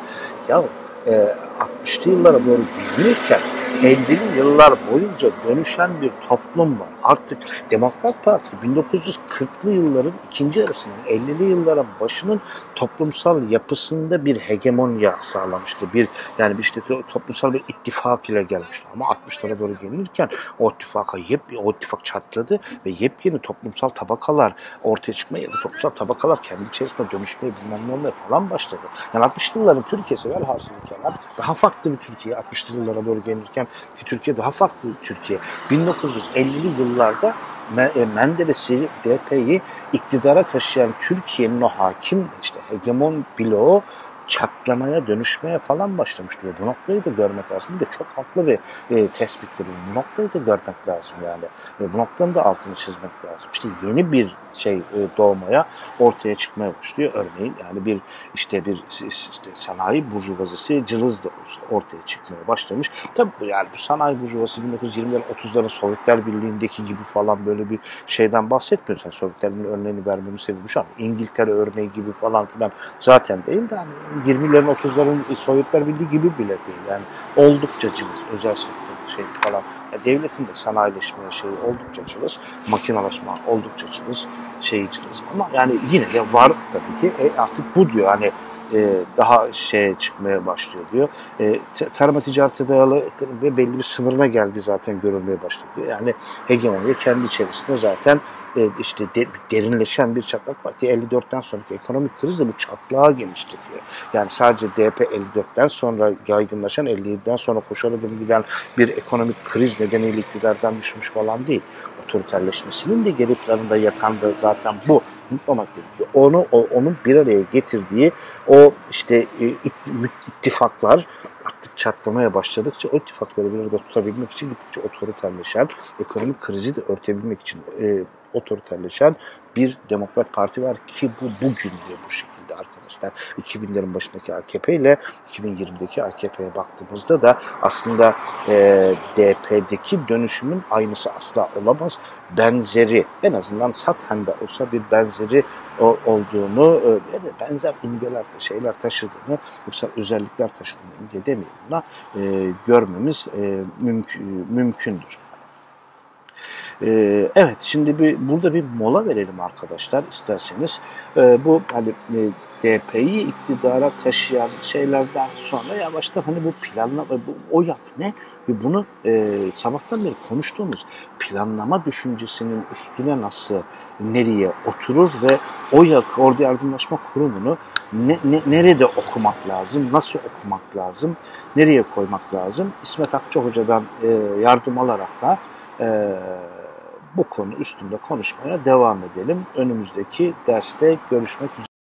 Ya e, 60'lı yıllara doğru gelirken 50'li yıllar boyunca dönüşen bir toplum var. Artık Demokrat Parti 1940'lı yılların ikinci yarısının 50'li yılların başının toplumsal yapısında bir hegemonya sağlamıştı. Bir yani işte toplumsal bir ittifak ile gelmişti. Ama 60'lara doğru gelirken o ittifaka yep, o ittifak çatladı ve yepyeni toplumsal tabakalar ortaya çıkmaya ya da toplumsal tabakalar kendi içerisinde dönüşmeye bilmem ne olmaya falan başladı. Yani 60'lı yılların Türkiye'si velhasıl kelam daha farklı bir Türkiye 60'lı yıllara doğru gelirken ki Türkiye daha farklı bir Türkiye. 1950'li yıllarda e, Menderes'i, DP'yi iktidara taşıyan Türkiye'nin o hakim işte hegemon bloğu çatlamaya, dönüşmeye falan başlamıştı. Ve bu noktayı da görmek lazım. Bir de çok haklı bir e, tespittir. Bu noktayı da görmek lazım yani. Ve bu noktanın da altını çizmek lazım. İşte yeni bir şey e, doğmaya, ortaya çıkmaya başlıyor. Örneğin yani bir işte bir işte sanayi burjuvazisi cılız da ortaya çıkmaya başlamış. Tabii yani bu sanayi burjuvası 1920'lerin 30'ların Sovyetler Birliği'ndeki gibi falan böyle bir şeyden bahsetmiyoruz. Yani Sovyetler Birliği örneğini vermemin sebebi şu an İngiltere örneği gibi falan filan zaten değil de hani 20'lerin 30'ların Sovyetler Birliği gibi bile değil. Yani oldukça cılız özel sektör şey falan. Yani devletin de sanayileşme şeyi oldukça cılız, makinalaşma oldukça cılız, şeyi cılız. Ama yani yine de var tabii ki. E artık bu diyor hani e, daha şey çıkmaya başlıyor diyor. E, tarıma ticarete dayalı ve belli bir sınırına geldi zaten görülmeye başladı. Yani hegemonya kendi içerisinde zaten e, işte de, derinleşen bir çatlak var ki 54'ten sonraki ekonomik kriz de bu çatlağı genişletiyor. Yani sadece DP 54'ten sonra yaygınlaşan 57'den sonra koşarak giden bir ekonomik kriz nedeniyle iktidardan düşmüş falan değil. Otoriterleşmesinin de geri planında yatan da zaten bu unutmamak gerekiyor. Onu o, onun bir araya getirdiği o işte e, ittifaklar artık çatlamaya başladıkça o ittifakları bir arada tutabilmek için gittikçe otoriterleşen, ekonomik krizi de örtebilmek için e, otoriterleşen bir demokrat parti var ki bu bugün de bu şekilde arkadaşlar. arkadaşlar. 2000'lerin başındaki AKP ile 2020'deki AKP'ye baktığımızda da aslında e, DP'deki dönüşümün aynısı asla olamaz. Benzeri en azından sathen de olsa bir benzeri olduğunu e, ve benzer imgeler, şeyler taşıdığını, yoksa özellikler taşıdığını imge demeyelim buna, e, görmemiz e, mümkün, mümkündür. Ee, evet şimdi bir burada bir mola verelim arkadaşlar isterseniz. Ee, bu hani e, DP'yi iktidara taşıyan şeylerden sonra yavaştan hani bu planlama, bu OYAK ne? Ve bunu e, sabahtan beri konuştuğumuz planlama düşüncesinin üstüne nasıl, nereye oturur ve OYAK, Ordu Yardımlaşma Kurumu'nu ne, ne, nerede okumak lazım, nasıl okumak lazım, nereye koymak lazım? İsmet Akça Hoca'dan e, yardım alarak da e, bu konu üstünde konuşmaya devam edelim. Önümüzdeki derste görüşmek üzere.